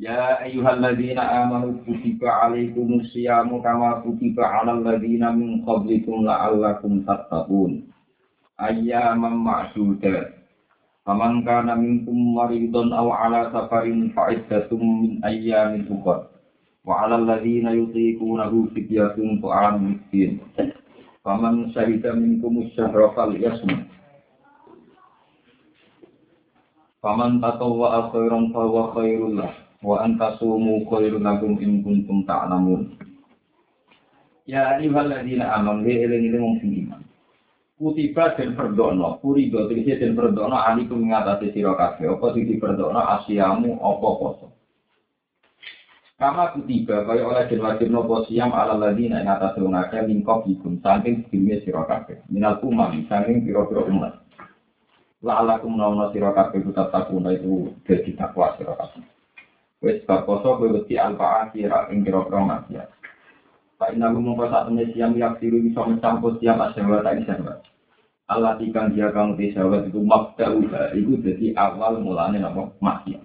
Ya ayyuhalladzina amanu kutiba alaikumus syiyamu kama kutiba alal ladzina min qablikum la'allakum tattaqun. Ayyaman ma'dudat. Faman kana minkum maridun aw ala safarin fa'iddatum min ayyamin ukhra. Wa 'alal ladzina yutiqunahu fidyatun ta'am miskin. Faman syahida minkum syahra falyasum. Faman tatawwa khairan khairul lahu wa antasumu khairun lakum in kuntum ta'lamun. Ya ayyuhalladzina amanu li eling-eling wong sing iman. Kutiba den perdono purido tegese den perdono alikum ngatasi sira kabeh. Apa sing diperdono asyamu apa poso? Kama kutiba kaya oleh den wajib nopo siam ala ladina ing atas wong akeh mingkop ikum saking sedime sira kabeh. Minal umam saking pira-pira umat. La'alakum nauna sira kabeh tetap takuna itu dadi takwa sira kabeh Wes bab poso kowe wedi alfa akhir ing kira-kira maksiat. Pak ina mung sak temne siam yak siru bisa mencampur siam asyawa tak isyawa. Allah tikang dia kang disawat itu mabda uga itu jadi awal mulane napa maksiat.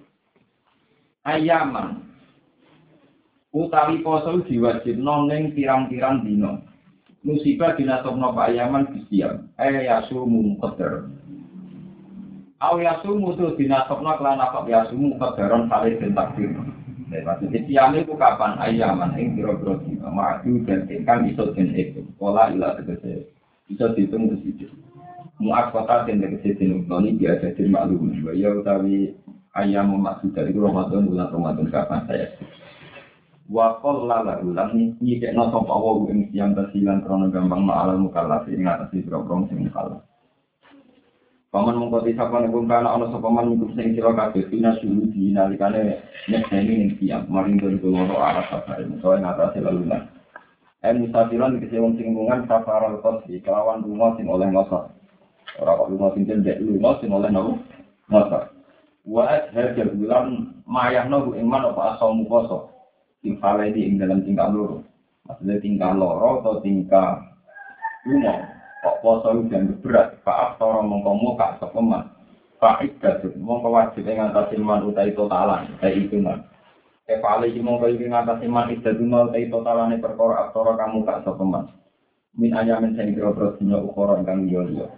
Ayaman utawi poso diwajib ning pirang-pirang dina. Musibah dinasokno Pak Ayaman bisiam. Eh yasumu qadar. Aw yasumu tu dinasokno kelan apa yasumu kadaron kali den takdir. Nah, maksudnya siam itu kapan ayaman ing biro-biro dina maju dan ingkang iso den itu. Pola ilah tegese bisa dihitung ke situ. Muat kota dan tegese den utoni biasa den maklum. Ya utawi ayam maksud dari Ramadan bulan Ramadan kapan saya wa qalla la ulang ni cek no sapa wa ing siam tasilan krono gampang ma alal mukallaf ing ngatasi sing mukallaf. Paman mengkoti sapa nek kana ana sapa man ngutus sing sira kabeh dina suhu di nalikane nyekseni ning maring dari loro arah safar musuh ngatasi lalu lan. Eh musafiran wong sing mungan safaral qasri kelawan lunga sing oleh ngoso. Ora kok lunga sing cendek lunga sing oleh nopo? Ngoso. Wa adhaja bulan mayahno ing man apa asamu poso. Sing faledi ing dalam tingkah loro. Maksudnya tingkah loro atau tingkah lunga kok poso udan berat? Pak Aftara mongko muka sapa man Pak Iqdad mongko wajib ing ngatasi man utai totalan utai itu man Kepala iki mongko iki ngatasi man Iqdad utai totalane perkara Aftara kamu kak sapa man Min ayamin sing kira-kira dunya ukara ingkang liya-liya.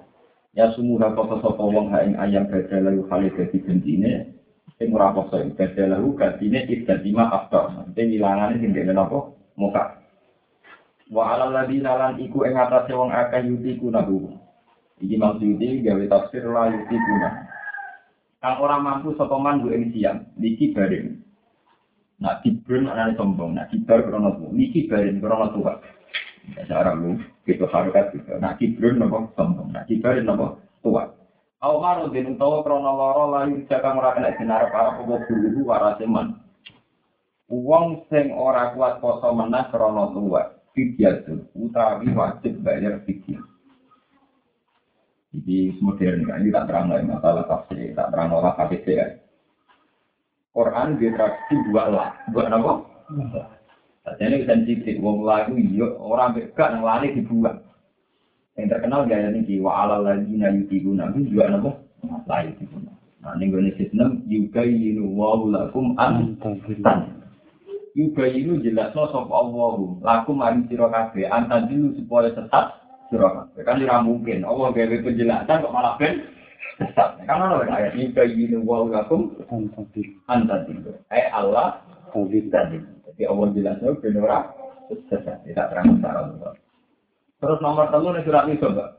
Ya sumuha kota sapa wong ha ing ayam badalahu kali dadi gentine sing ora poso badalahu gantine Iqdad lima Aftara Maksudnya ngilangane sing dene napa muka wa ala ladina lan iku ing atase wong akeh yuti kunahu iki maksudé gawe tafsir la yuti kuna kang ora mampu sapa man bu ing siang niki bareng. Nak kibrun ana sombong nak kibar krono tu niki bareng krono tuwa cara lu gitu harokat gitu. Nak kibrun nopo sombong. Nak kibar nopo tuwa. Aw maru den utawa krono loro layu jakang ora kena sinar para apa guru warase man. Wong sing ora kuat poso menah krono tuwa fidyatun utawi wajib bayar fidyah. Jadi modern kan ini tak terang lagi masalah tafsir, tak terang olah hadis ya. Quran ditradiksi dua lah, dua apa? Jadi ini sensitif, wong lagu iya orang beka yang lari dibuat. Yang terkenal gaya ini wa ala lagi na yutiguna itu juga apa? Lain diguna. Nah ini gue sistem juga yinu wa lakum antan. Juga itu jelas no sop Allahu laku mari sira kabeh. Antan dulu supaya sesat sira kabeh. Kan ora mungkin. Allah gawe penjelasan kok malah ben sesat. Kan ono ayat juga itu wa lakum antan dulu eh Allah tadi jadi Allah jelasnya ben ora sesat. Tidak terang secara Allah. Terus nomor telu nih surat itu mbak.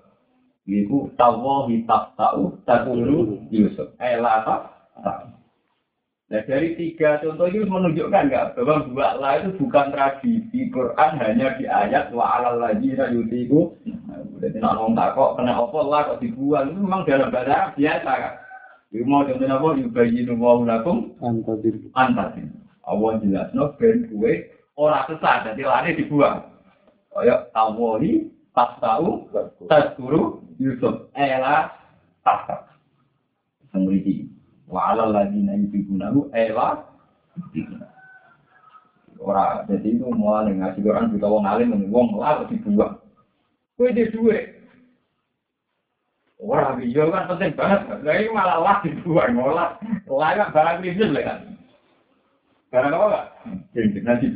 Iku tawahi tak tahu takulu Yusuf. Eh lah tak tahu. Nah dari tiga contoh ini menunjukkan nggak bahwa dua lah itu bukan tradisi Quran hanya di ayat wa alal lagi yutiku. Jadi nak ngomong tak kok kena apa lah kok dibuang itu memang dalam bahasa Arab biasa kan. Ibu mau contohnya apa? Yubayinu wa ulakum antadir. Antadir. Allah jelas no ben kue orang sesat jadi lari dibuang. Kayak tawahi tak tahu tak guru Yusuf ela tak Semriki wa ala ladina yubigunahu ela Ora, jadi itu mulai ngasih orang juga wong alim wong lah dibuang. Kue di duit. Ora, iya kan penting banget. Lah malah lah dibuang, malah lah kan barang krisis lah kan. Karena apa enggak? Dendeng nanti.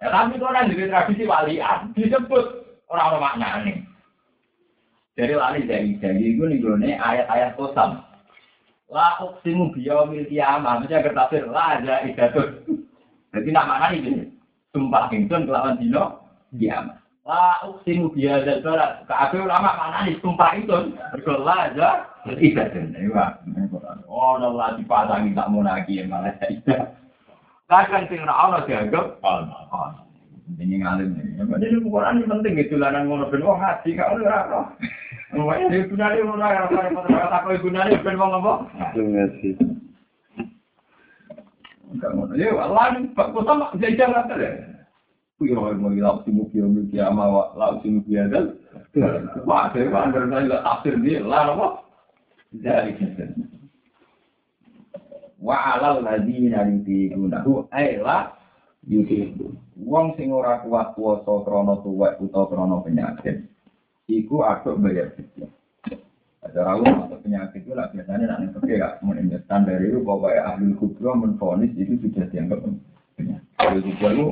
Ya tapi itu orang jadi tradisi walian disebut orang-orang maknanya. Jadi lali dari dari itu nih ayat-ayat kosam. La uksimu biyomil kiamah. Misalnya kertasir la ada idatun. Jadi nama mana ini? Sumpah ingsun kelawan dino kiamah. La uksimu biyadal barat. Keabe ulama mana nih? Sumpah ingsun. Berkola aja idatun. Iya. Oh, Allah dipasangi tak mau lagi malah tidak. Kadang sing ora ana dianggap ana. Ini ngalim nih. Jadi Quran ini penting itu lanang ngono ben wong ngaji gak ora ora. Wah, ini gunane ora ora ora tak gunane ben wong apa? Ngaji. Enggak ngono. Ya Allah Pak Kota mak jajan rata deh. Kuwi ora mau ama wa la simu kiyo Wah, saya pandang saya tafsir dia lah apa? Dari kita. wa alal ladina yutiqunahu ay la yutiqu wong sing ora kuat puasa krana tuwek utawa krana penyakit iku aduk bayar fidyah Acara lu atau penyakit itu lah biasanya nanti pergi ya kemudian standar itu pokoknya ahli kubro menfonis itu sudah dianggap penyakit. Ahli kubro itu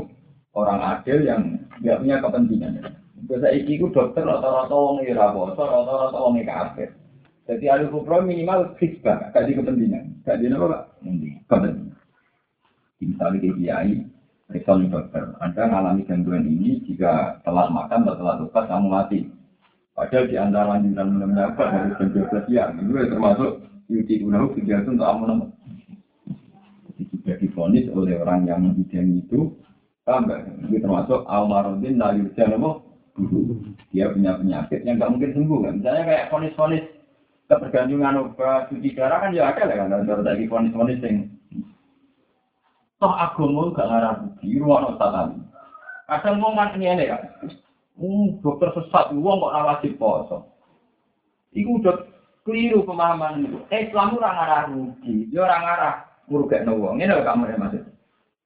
orang adil yang nggak punya kepentingan. Biasa itu dokter rata-rata wong ira poso, rata-rata wong kafir. Jadi ahli kubro minimal kisbah, gak di kepentingan. Gak di apa pak? Kepentingan. Misalnya kiai, Risol dokter, Anda mengalami gangguan ini jika telat makan atau telat lupa kamu mati. Padahal di antara lanjutan mendapat dari jam 12 siang itu termasuk yuti ulahu kegiatan untuk amun Jadi sudah difonis oleh orang yang membidangi itu? Ini termasuk almarhum la yurja Dia punya penyakit yang nggak mungkin sembuh kan? Misalnya kayak fonis-fonis ketergantungan obat cuci darah kan ya ada lah kan? Lagi fonis-fonis yang toh agama gak ngarah rugi, ruang tadi. Kadang mau ngan ini kan, Hmm, dokter sesat, uang kok rawat di poso. Iku udah keliru pemahaman itu. Islam ora ngarah rugi, dia orang ngarah ngurugekno wong. Ini lho kamu ya maksud.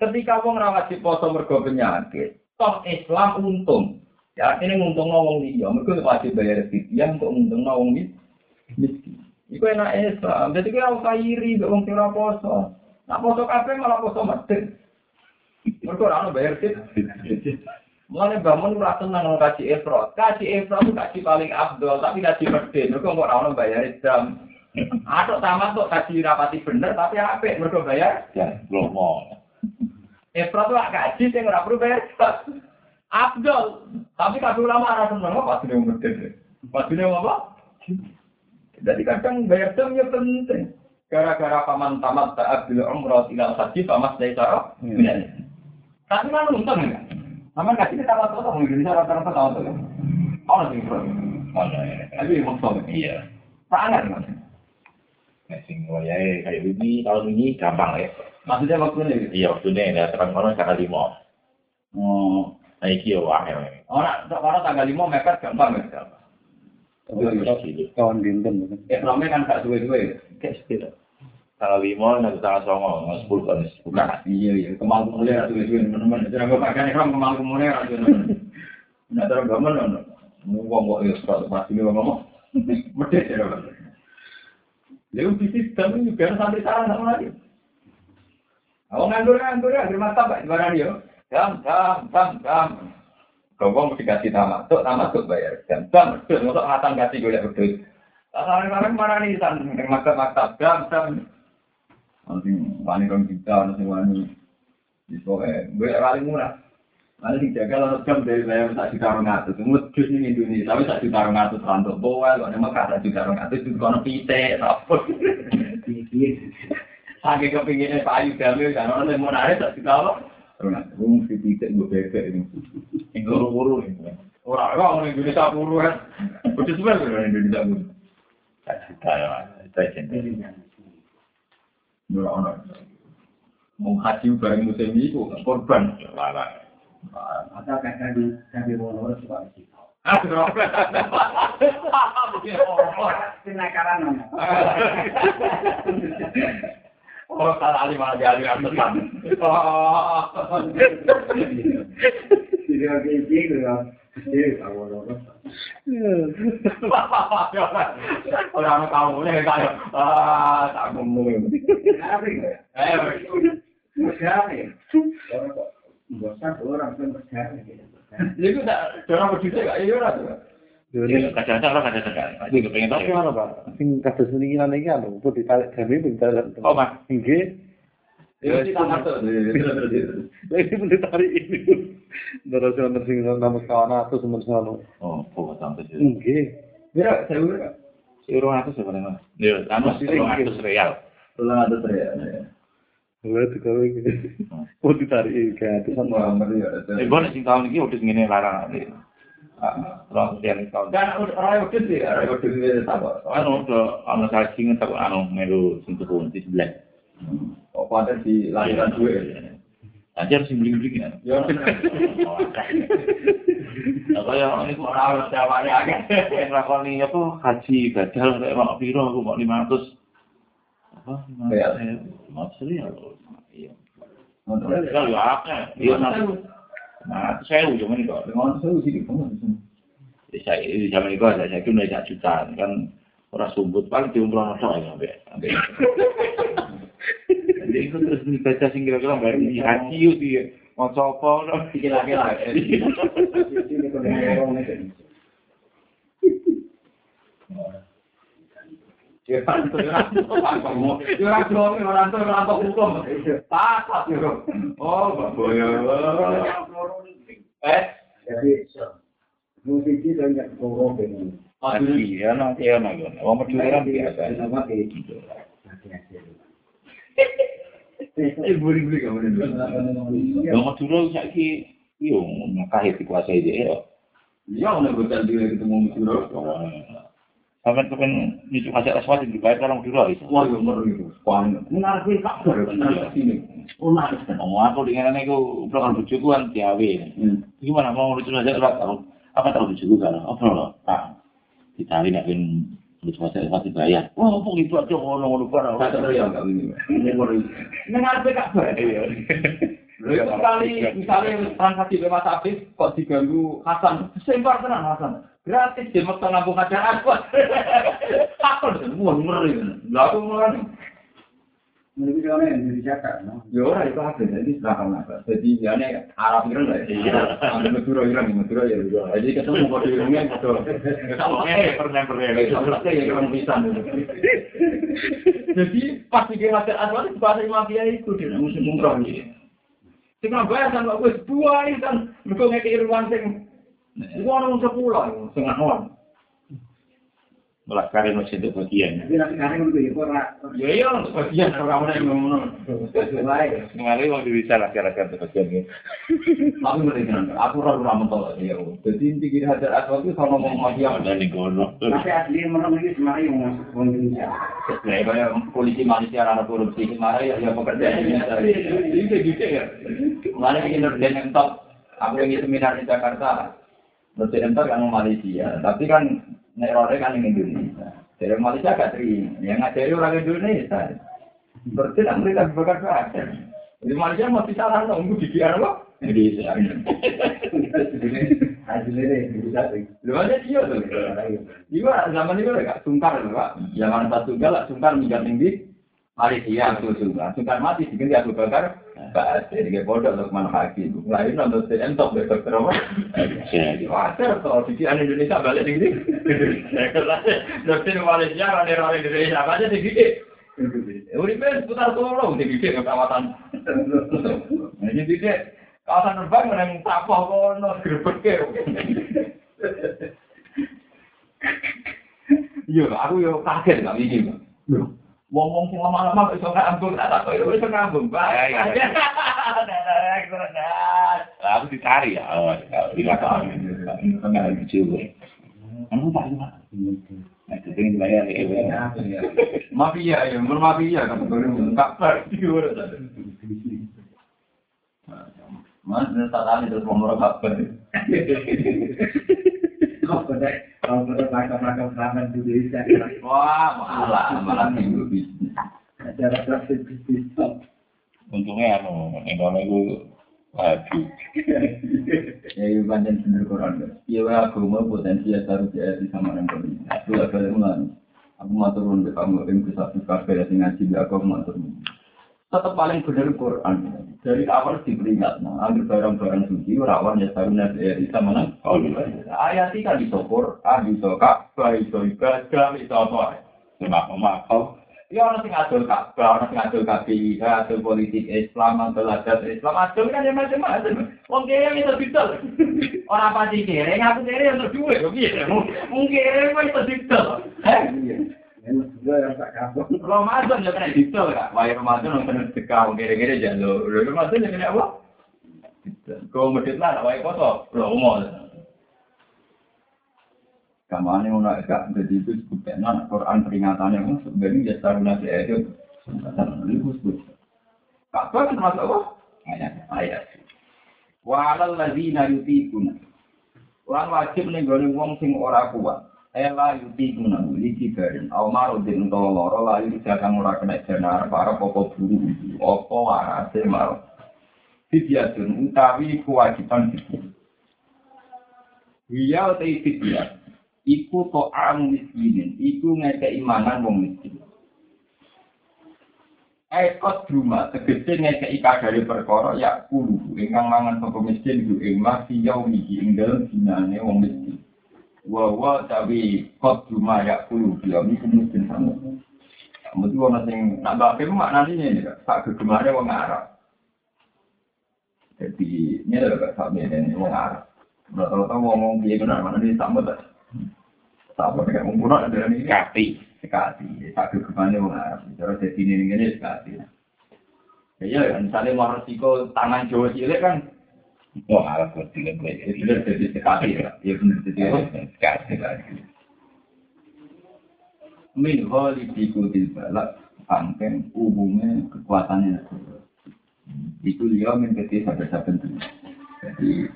Ketika wong rawat di poso mergo penyakit, toh Islam untung. Ya ini untung wong liya, mergo wajib bayar fidyah untuk untung wong miskin. Iku enak Islam. Jadi kira usah iri mbek wong ora poso. Nak poso kabeh malah poso medhit. Mergo ora ono bayar fidyah. Mulane bangun ora tenang nang kaji ifrat. Kaji ifrat itu kaji paling abdul, tapi kaji medhit. Mergo ora ono bayar jam. Atau tamat kok kaji rapati bener tapi apik mergo bayar. Ya, lomo. Ifrat tuh kaji sing ora perlu bayar. Abdul, tapi kabeh ulama ora seneng kok pas dhewe medhit. Pas dhewe apa? Jadi kadang bayar jam ya penting. Gara-gara paman tamat taat bil umrah ila haji pamas dari cara. Tapi kan untung enggak? Sama nggak sih kita tahu tahu Indonesia rata-rata tahu tahu. Oh nanti bro. Ya? Tapi maksudnya Iya. sangat mas. Nah, sing wayahe kayak ini tahun ini gampang ya. Maksudnya waktunya gitu. Iya, waktunya ya terang kono tanggal lima. Oh, Nah, iki yo angel. orang orang tanggal lima mepet gampang ya. Tahun dinten kan. Ya ramai kan gak suwe-suwe. Kayak sepeda. Tanggal lima nanti tanggal songo, sepuluh kan bukan. Iya iya, kemal kumulnya ratu suwe teman-teman. Jadi aku pakai nih kemal kumulnya ratu teman. Nah terus gamen ono. Ngomong kok ya suatu pasti nih ngomong. Medit ya kan. Lalu bisnis kami juga sampai salah sama lagi. Aku nganggur nganggur ya, di mata pak gimana dia? Jam jam jam jam. Kau mesti kasih tamat, tuh tamat tuh bayar. Jam jam, tuh masuk ngatan kasih gue lihat betul. Sekarang mana nih san, yang maktab-maktab jam jam. Nanti wani rong juta, nanti wani. Di sore, gue paling murah. Nanti dijaga lalu jam dari saya tak juta rong atus. Ngedus ini Indonesia, tapi tak juta rong atus rantuk bawah. Kalau memang tak juta rong atus, itu kono pite, apa? Saking kepinginnya Pak Ayu Jamil, kan orang yang mau narik tak juta? Rong gue mesti pite, gue bebek ini. Yang guru-guru ini. Orang orang Indonesia buru kan. Udah sebenarnya orang Indonesia buru. Tak cerita ya. Itu aja. Murah orang. Mau haji bareng musim itu korban. Larang. Atau kakak di kakak wono suka sih. Aduh. Kenakalan nama. Oh, salah alim aja alim atasan. Oh. Jadi aku ini dengan Jadi kamu dong. Orang kamu ini kayak ah tak ngomong. Hari ya. Eh, hari. Bosan orang pun bosan. Jadi tak orang berjuta gak iya lah. Tuh. Ya, kadang-kadang orang kadang-kadang. Aku juga pengen tahu. Tapi mana Pak? Sing niki lan iki anu, kok ditarik gawe ditarik. Oh, Mas. Nggih. Ya. Lah iki pun ditarik ini. Terus ono sing nama kawan atau teman sono. Oh, kok sampai sih. Nggih. Mira, saya udah Si urung atus sebenarnya. Ya, anu urung atus real. pulang ada teriak. Lha digawe iki. Oh ditarik Semua ngeri ya. Eh, gue sing tahun ini udah ngene larang. Terus nih tahun. Kan orang udah sih, orang udah sih apa? Anu udah anu saking tak anu melu tuku di sebelah. Oh, pada di lahiran gue. Ajar sing beli-beli kan. Ya, Apa ya ini kok ora harus jawabane akeh. Nglakoni apa haji badal nek mau piro aku mau 500. Apa? Iya. 500 ya. Iya. Kalau ya akeh. Iya Nah, saya ujung ini kok, dengan saya ujung ini kok, jadi saya ini zaman ini kok, saya saya kira tidak juta, kan orang sumbut paling diumpul orang tua yang ambil. Jadi itu terus dibaca sing kira-kira bayar di hati itu dia, mau copot, kira-kira. Ora Ya nanti ya nanti, orang biasa. Ini burik-burik apa ini? Ya, orang Maturo saya ini, iya, mengkahit dikuasai dia, iya. Iya, orang Maturo. Sampai kepen nyucuk hasil aswat dibayar orang Madura itu. Wah, yang ngeri itu. Wah, menarik ini kabar. Oh, menarik. Oh, aku dengan aku belakang bujuku kan diawe. Hmm. Gimana mau lucu aja lah tahu apa tahu bujuku kan? Apa? Pak, ditarik nek ben lucu aja pasti bayar. Oh, apa gitu aja ngono ngono kan. Kata dia enggak ini. Ini ngeri. Menarik kabar. Lalu itu sekali, misalnya transaksi bebas habis, kok diganggu Hasan, sempar tenan Hasan. Gratis, dia mau nabung aja aku. Apa semua ngeri. Lah aku mulai. Menurut orang yang dijaga, no? Ya ora itu ada, jadi silakan apa. Jadi ya ini Arab Iran lah. Iya. Ambil Madura Iran, Madura ya. Jadi ketemu kode irungnya kode. Eh, pernah pernah. Selesai ya orang bisa. Jadi pas dia ngajar asal itu bahasa mafia itu dia musim umroh ini. Sing bayar sama gue dua ini kan, mereka ngekei ruang sing. Orang sepuluh, sing anon. Mulai kari masih itu bagian. Tapi nanti kadang itu ya, kok Ya iya, untuk bagian kalau kamu yang ngomong. baik. Kemarin waktu bisa laki-laki itu bagian ini. Tapi mereka aku ragu ramu tolak ya. Jadi inti kiri hajar asal itu sama ngomong mafia. Ada di gono. Tapi asli menurut ini sebenarnya yang ke Indonesia. Ya, kayak polisi Malaysia anak korupsi kemarin ya, ya pekerjaannya dari ini gitu ya. Kemarin bikin nurden yang top, aku yang seminar di Jakarta, yang top kan mau Malaysia, tapi kan nerornya kan yang Indonesia. Dari Malaysia gak terima, yang ngajari orang Indonesia. Berarti kan mereka bakal belajar. Di Malaysia masih salah nunggu di biar apa? Indonesia. Hasilnya bisa sih. Lu aja dia tuh. Iya, zaman itu gak sungkar loh, Pak. Zaman satu galak sungkar minjam tinggi. Malaysia aku sungkar. Sungkar mati diganti aku bakar. Jadi bodoh untuk mana kaki. Mulai nonton si entok besok terus. Wajar kalau pikiran Indonesia balik tinggi. Dokter Malaysia kan orang Indonesia apa aja tinggi. Uripe seputar Solo tinggi ke kawasan. Jadi tinggi kawasan terbang menang tapah kono grebek ke. Iya, aku yo kaget gak mikir. Wong-wong sing lama-lama kok iso ngambung, tak tak kok iso ngambung. Ya, iya. Baik. Lah, aku dicari ya. Oh, lima tahun. Enggak lucu gue. Kamu pak gimana? Nah, itu pengen bayar ya. Mafia ya, mun mafia kan baru kabar di luar. Mas, ini saat ini terus mau kabar. Kok kalau pada pakar-pakar selama di Indonesia, Wah, malah malah minggu bisnis. acara praktik bisnis. Untungnya anu, kono iku waduh. Ya, itu panjang bener koran. Iya, wah, agama potensi ya harus di sama orang lain. Aku agak mulai. Aku mau turun ke kamu, yang bisa buka kafe, yang ngaji, aku mau turun. tetap paling benar Quran. Dari awal diperingat, nah, ambil barang-barang suci, rawan ya saruna ya bisa menang. Oh, ayat ini kan bisa Quran, bisa Ka'bah, bisa ibadah, bisa apa? Cuma makau. Ya orang sing adol Ka'bah, orang sing adol KPI, adol politik Islam, adol adat Islam, adol kan ya macam-macam. Wong kere itu didol. Orang pasti kere, ngaku kere untuk duit, kok piye? Wong kere kok itu didol. Kapok. Ramadan ya kena didol kak. Wah Ramadan yang kena sedekah, kira-kira jalur. Ramadan ya kena apa? Kau medit lah, wah kotor. Lomo. Kamane ngono gak jadi itu sebutnya Quran peringatannya kan sebenarnya ya saruna itu. Itu sebut. Kakak kan termasuk apa? Ayat. Ayat. Wa alal ladzina yutiquna. Lan wajib gone wong sing ora kuat. Ela yutiquna iki garing. Au marudin utawa lara la iki jangan ora kena jenar para popo buru. Apa warase mar. Fidyatun utawi kewajiban fidyah. Iya utai fidyah. Iku to'am miskinin. Iku ngekei mangan wong miskin. Ekot rumah tegese ngekei kadari perkara ya kulu ingkang mangan sapa miskin ku ing masih yau iki ing dalem dinane wong miskin. Wa wa tapi kot rumah ya kulu dia iku miskin sama. Mesti wong sing nak bape maknane ini Kak. sak gegemare wong Arab. Jadi ini adalah sak ini wong Arab. Rata-rata ngomong piye benar mana ini sama tak. Sama dengan ngomong ada ini Kati. sekali. Tak kegemane wong Arab. Cara jadi ini ini sekali. Ya ya, misalnya mau resiko tangan Jawa cilik kan, Wah, alat tiga gue. benar jadi sekali ya. Ya benar jadi sekali. Min holi dikutil balak, pangken umumnya kekuatannya. Itu dia kecil saben-saben. Jadi,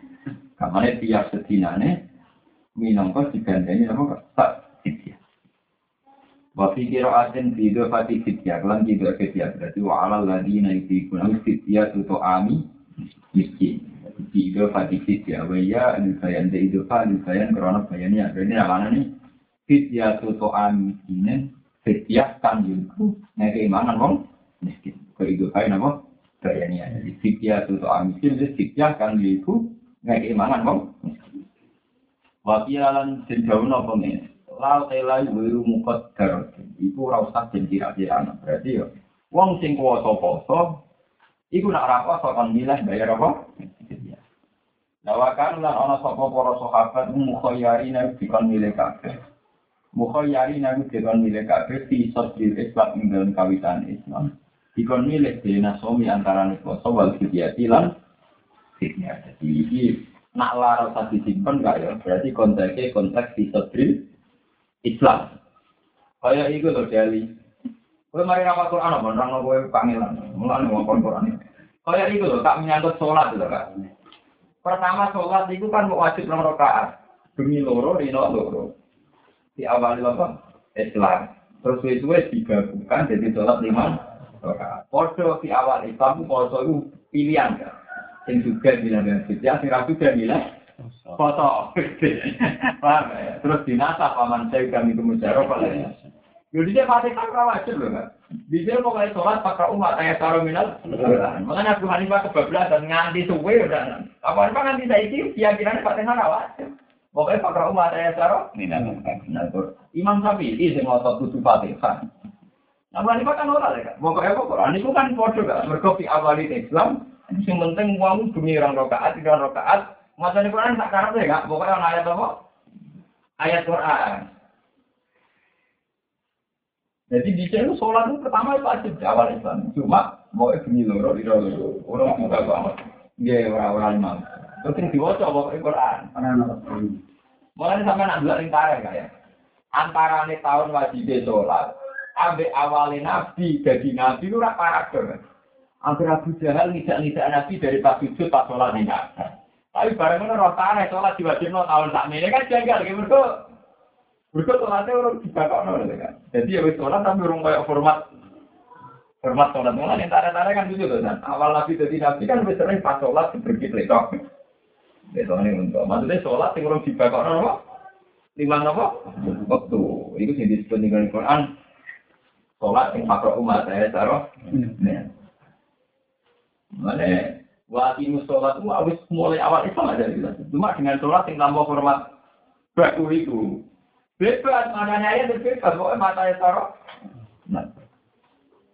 kamane tiap sedinane, minangka digandani apa tak fitya. Wa fi qira'atin fi dhafati fitya lan tidak fitya berarti wa 'alal ladina yuqina fitya tu ami miskin. Fi dhafati fitya wa ya al-bayan de idfa al-bayan karena bayannya ini namanya nih fitya tu ami miskin fitya kan yuku nek imanan wong miskin. Ko idfa napa bayannya. Jadi fitya tu ami miskin fitya kan yuku nek imanan wong miskin. Wakilan den jauhno apa ngene. Lau tela wiru mukot garot. Iku ora usah den kira-kira Berarti yo wong sing kuwasa poso iku nak ora poso kon milih bayar apa? Lawakan lan ana sapa para sahabat mukhayyari nek dikon milih kabeh. Mukhayyari nek dikon milih kabeh fi sodil Islam ing dalam kawitan Islam. Dikon milih dene somi antara poso wal fidyati lan fidyah. Jadi iki nak lara usah disimpen gak ya? Berarti konteksnya konteks disodril Islam. Kayak itu loh Dali. Kowe mari rapor Quran apa? Nerangno kowe pangeran mulane ngomong Quran. Kayak itu loh tak menyangkut sholat loh kak pertama sholat itu kan wajib nomor rakaat. Demi loro rino loro. Di awal apa? Islam terus itu digabungkan jadi sholat lima rakaat. Podo di awal Islam podo itu pilihan kan yang juga bilang dengan fitnya, ragu juga bilang foto. Paham ya? Terus dinasa paman saya kami kemujarah Jadi dia pasti kan wajib loh kan. Di sini pokoknya sholat pakai umat ayat taruh minal. Makanya Abu Hanifah kebablasan nganti suwe udah. Apa apa nganti saya ini keyakinan Fatihah wajib. Pokoknya pakai umat ayat taruh. Nah, Imam Syafi'i sing ngotot tujuh Fatihah. Abu Hanifah kan ora kan. Pokoknya pokoknya itu kan bodoh kan. Berkopi awalin Islam. Yang penting uangmu demi orang rokaat, tiga rokaat. Masa di Quran tak karep ya, pokoknya ayat apa? Ayat Quran. Jadi di sini sholat itu pertama itu wajib di awal Islam. Cuma mau demi loro di loro. Orang juga banget. Iya orang-orang imam. Terus yang diwaca pokoknya Quran. Mulai sampai nak dua lingkaran kayak. Antara nih tahun wajib sholat. Ambil awalnya Nabi jadi Nabi itu rak paradok. Hampir Abu Jahal ngidak-ngidak Nabi dari pas sujud pas sholat ini Tapi bareng itu roh tanah sholat diwajib no tahun tak ini kan janggal. Gitu mereka sholatnya orang dibakar no kan. Jadi ya sholat tapi orang kayak format format sholat mulai yang tanda-tanda kan gitu kan. Awal Nabi jadi Nabi kan sering pas sholat seperti letok. Letok ini untuk maksudnya sholat yang orang dibakar no lima nopo waktu itu yang disebut dengan Quran sholat yang makro umat saya taruh Mana waktu sholat itu harus mulai awal Islam ada jelas. Cuma dengan sholat yang tanpa hormat baku itu bebas makanya ya bebas pokoknya matanya taruh. Nah,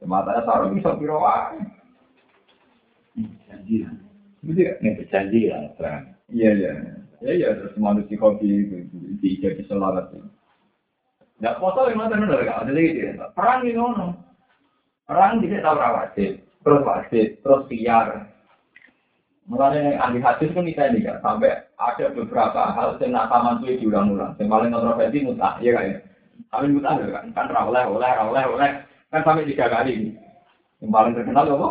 matanya taruh bisa biro wae. Janji. Gitu ya? Ini berjanji ya, Bang. Iya iya. Ya iya terus manusia kopi itu di jadi sholat itu. Nggak foto yang mana benar gak ada lagi dia. Perang ini ngono. Perang tidak tahu rawatib, terus wajib, terus tiar. Mulanya ahli hadis kan kita ini kan sampai ada beberapa hal yang nak taman tuh diulang-ulang. Yang paling kontroversi mutah, ya kan. Kami mutah ya kan, kan rawleh, oleh, rawleh, oleh, kan sampai tiga kali. Yang paling terkenal apa?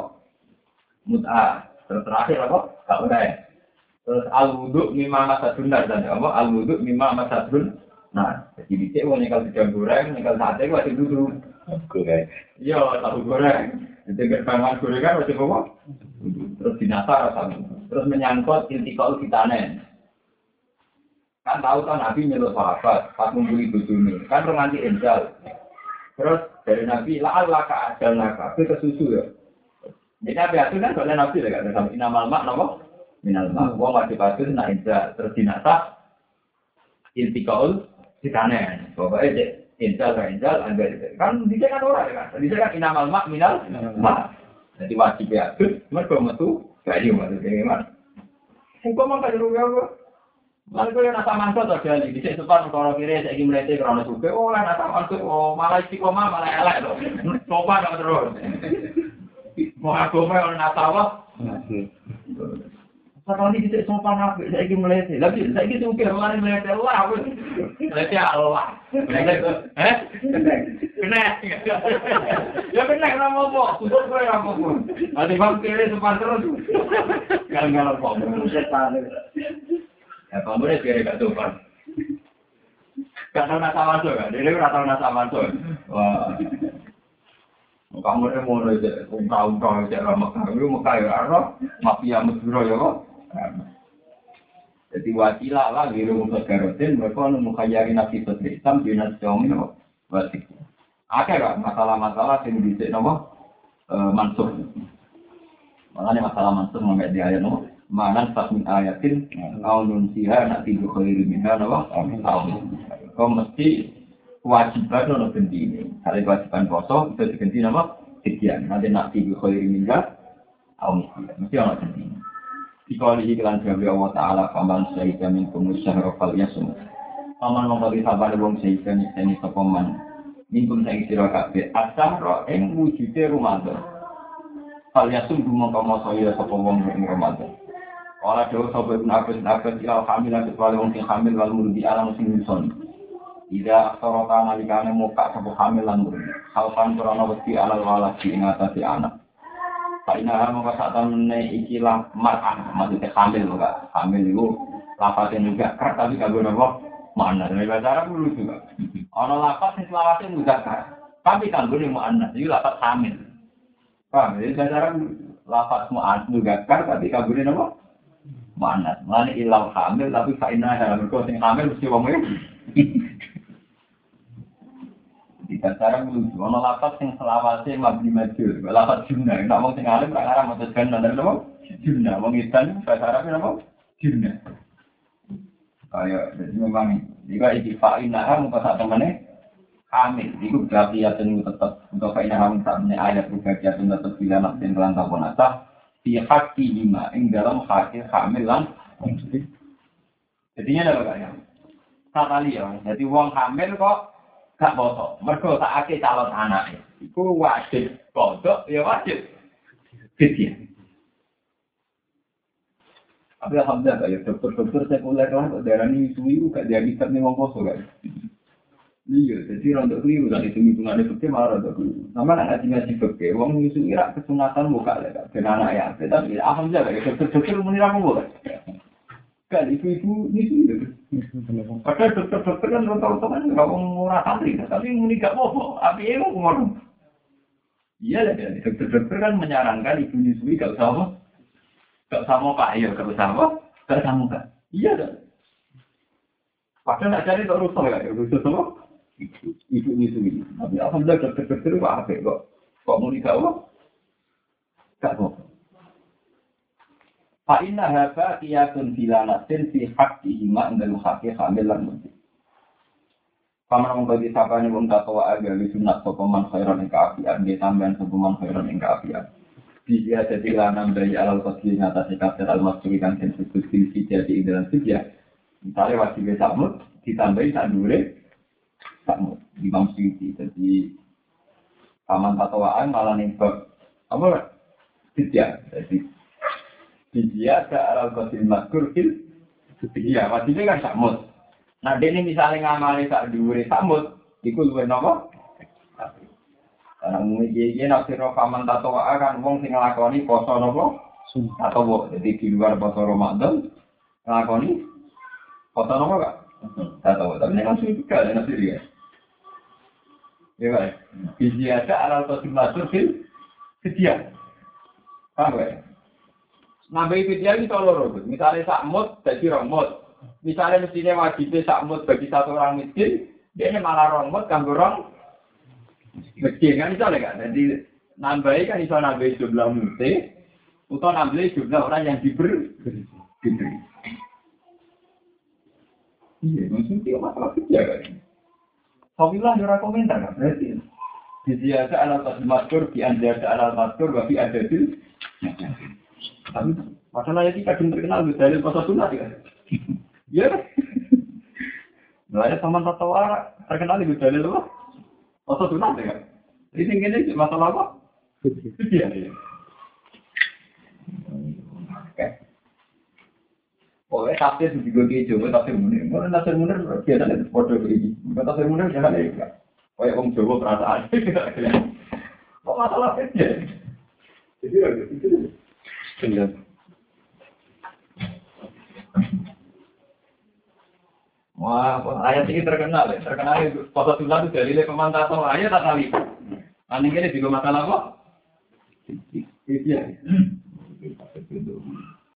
Mutah. Terus terakhir apa? Gak oleh. Terus al wudhu mimma masadun dan apa? Al wudhu mimma masadun. Nah, jadi dicek mau nyekel sedang goreng, nyekel sate wajib duduk. Gue Iya, tahu goreng. Itu gerbangan gorengan wajib apa? Terus dinasar sama. Terus menyangkut intikal fitanen. Kan tahu kan Nabi nyeluk sahabat, pas ngumpuli bujuni. Kan romanti enjal. Terus dari Nabi, la'al ka ajal naka. Itu kesusu ya. Jadi Nabi itu kan soalnya Nabi ya kan. Sama inamal mak, nama? Minal mak. Wong wajib itu nak enjal. Terus dinasar. Intikal fitanen. Pokoknya cek. Injal kan injal, anda kan bisa kan orang kan, bisa kan inamal mak minal mak. Jadi wajib ya, mereka metu kayu maksudnya gimana? Hukum mah kayak rugi apa? Malah gue nasa mantu tuh kali, di sini sepan kalau kiri saya ingin melihat kalau suka, oh lah nasa mantu, oh malah istiqomah malah elek loh, coba dong terus. Mau aku mau nasa wah, Sekali di sini sopan ingin melihat, tapi saya ingin suka malah melihat Allah, melihat Allah. Eh? Benar. Ya benar nama apa? Gue nama apa? Ada bang kiri sepan terus. Gagal apa? Setan. Ya kamu deh kiri gak sopan. Gak tahu nasa masuk kan? Dia gak tahu nasa masuk. Wah. Kamu deh mau aja, ungkau-ungkau aja lah Mekah. Itu Mekah ya, apa? Mafia Mesbiro ya kok. Jadi wakilah lah di rumah Garotin, mereka nemu kayari nabi sotri Islam di nasi jomi no wasik. Ada kan masalah-masalah yang bisa nopo mansur. Makanya masalah mansur nggak di ayat nopo. Mana pas min ayatin kau nunsiha nak tidur khairi minha nopo. Kau mesti kewajiban nopo ganti ini. Kalau kewajiban poso itu diganti nopo. Sekian nanti nak tidur khairi minha. Au mesti orang ganti ini. Dikali iklan gawe Allah Ta'ala Paman syahida min kumus syahra fal yasum. Paman mengkali sabar wong syahida nyiseni sopaman Minkum sing sira kabeh asahra ing wujude Ramadan. Fal yasum dumong kama sapa wong ing Ramadan. Ora dewa sapa ibn Abbas Abbas ilal hamilan kecuali wong sing hamil wal murdi alam sing nyusun. Ida aksara kanalikane muka sapa hamil lan murdi Halfan krana wedi alal waladi ing atase anak Karena mau saat temen ikilah mar'ah, maksudnya hamil enggak? Hamil itu lapatnya juga keras tapi kagak nopo mana dari bahasa Arab dulu juga. Ono lapat sing selawatnya mudah tapi kagak mau anak, itu lapat hamil. Paham? Jadi bahasa Arab lapat mau juga keras tapi kagak nopo mana? Mana ilau hamil tapi kaina dalam sing hamil mesti wong di dasar lucu, ono lapat sing selawase mabdi majul, lapat jumna, nak wong sing alim tak ngarang maksud kan nanda napa? Jumna, wong isan bahasa Arab napa? Jumna. Kaya jadi memang jika iki fa'ina ham kok sak temene hamil, iku berarti ya tetap untuk fa'ina ham sak meneh ayat berbagian tetap bila nak den lan tak ponata fi haqqi lima ing dalam hakil hamil lan Jadinya ada apa ya? Sakali ya, jadi wong hamil kok gak foto. Mergo tak ake calon anak. Iku wajib kodok, ya wajib. Fidya. Tapi alhamdulillah ya dokter-dokter sekuler lah kok darah ini suwi gak dia bisa nih wong poso gak. Iya, jadi rontok keliru tadi itu hitungan itu ke malah rontok keliru. Nama nak ngaji ngaji beke, wong nyusui rak kesunatan buka lah kan, kena anak ya. Tapi alhamdulillah ya dokter-dokter menira mau bukan. Kan ibu-ibu nyusui itu. Padahal dokter-dokter kan rontok-rontok kan nggak mau ngurah santri, tapi muni gak mau, api itu ngomong. Iya lah, jadi dokter-dokter kan menyarankan ibu nyusui gak usah apa, gak usah mau pak, iya gak usah apa, gak usah muka. Iya dah. Padahal nak cari tak rusak ya, rusak apa? Ibu nyusui. Tapi alhamdulillah dokter-dokter itu apa kok? Kok muni gak apa? Gak apa. Fa inna haba qiyatun bilanatin fi haqqi ma indal haqqi hamil lan mesti. Paman mong bagi sapane wong takwa aga li sunat sapa man khairan ing kaapian dia tambahan sapa man khairan ing kaapian. Dia jadi lanang dari alal qasli ngatasi kafir al masuri kan sen disebut silsi jadi dalam sijah. Misalnya wajib samut ditambahi sak dure samut di Imam Suyuti. Jadi paman takwaan malah ning bab apa sijah. Jadi dia ke alal qasil mazkur fil iya maksudnya kan samut nah ini misalnya ngamali sak dhuwure samut iku luwih napa karena umumnya dia dia nafsir paman tato kan wong sing nglakoni poso napa atau wo jadi di luar poso Ramadan nglakoni poso napa kak tato tapi ini kan sulit juga ya nafsir dia ya kan dia ke alal qasil mazkur fil sedia paham ya Nambahi fidyah kalau loro, misalnya sakmut jadi romut. Misalnya mestinya wajibnya sakmut bagi satu orang miskin, dia ini malah romut kan orang miskin kan misalnya kan. Jadi nambahi kan bisa nambahi jumlah mute, atau nambahi jumlah orang yang diberi. diberi. Iya, maksudnya masalah fidyah kan. Alhamdulillah ada komentar kan, berarti. Dia ada alat maskur, di anda alat maskur, tapi ada di tapi masalah ini kadang terkenal di dalil pasal sunat ya. Iya kan? Sama tata wara terkenal di dalil apa? Pasal sunat ya. Jadi ini masalah apa? Iya. Oke. Pokoknya tafsir juga kejo, tafsir munir. Mana tafsir munir biasanya foto begini. Tafsir munir jangan ya. Kayak orang Jawa perasaan. Kok masalah itu ya? Jadi itu Benar. Wah, ayat ini terkenal ya. Terkenal itu. Pasal sunnah itu dalilnya pemantasan ayat tak kali. Aneh ini juga masalah kok. Iya.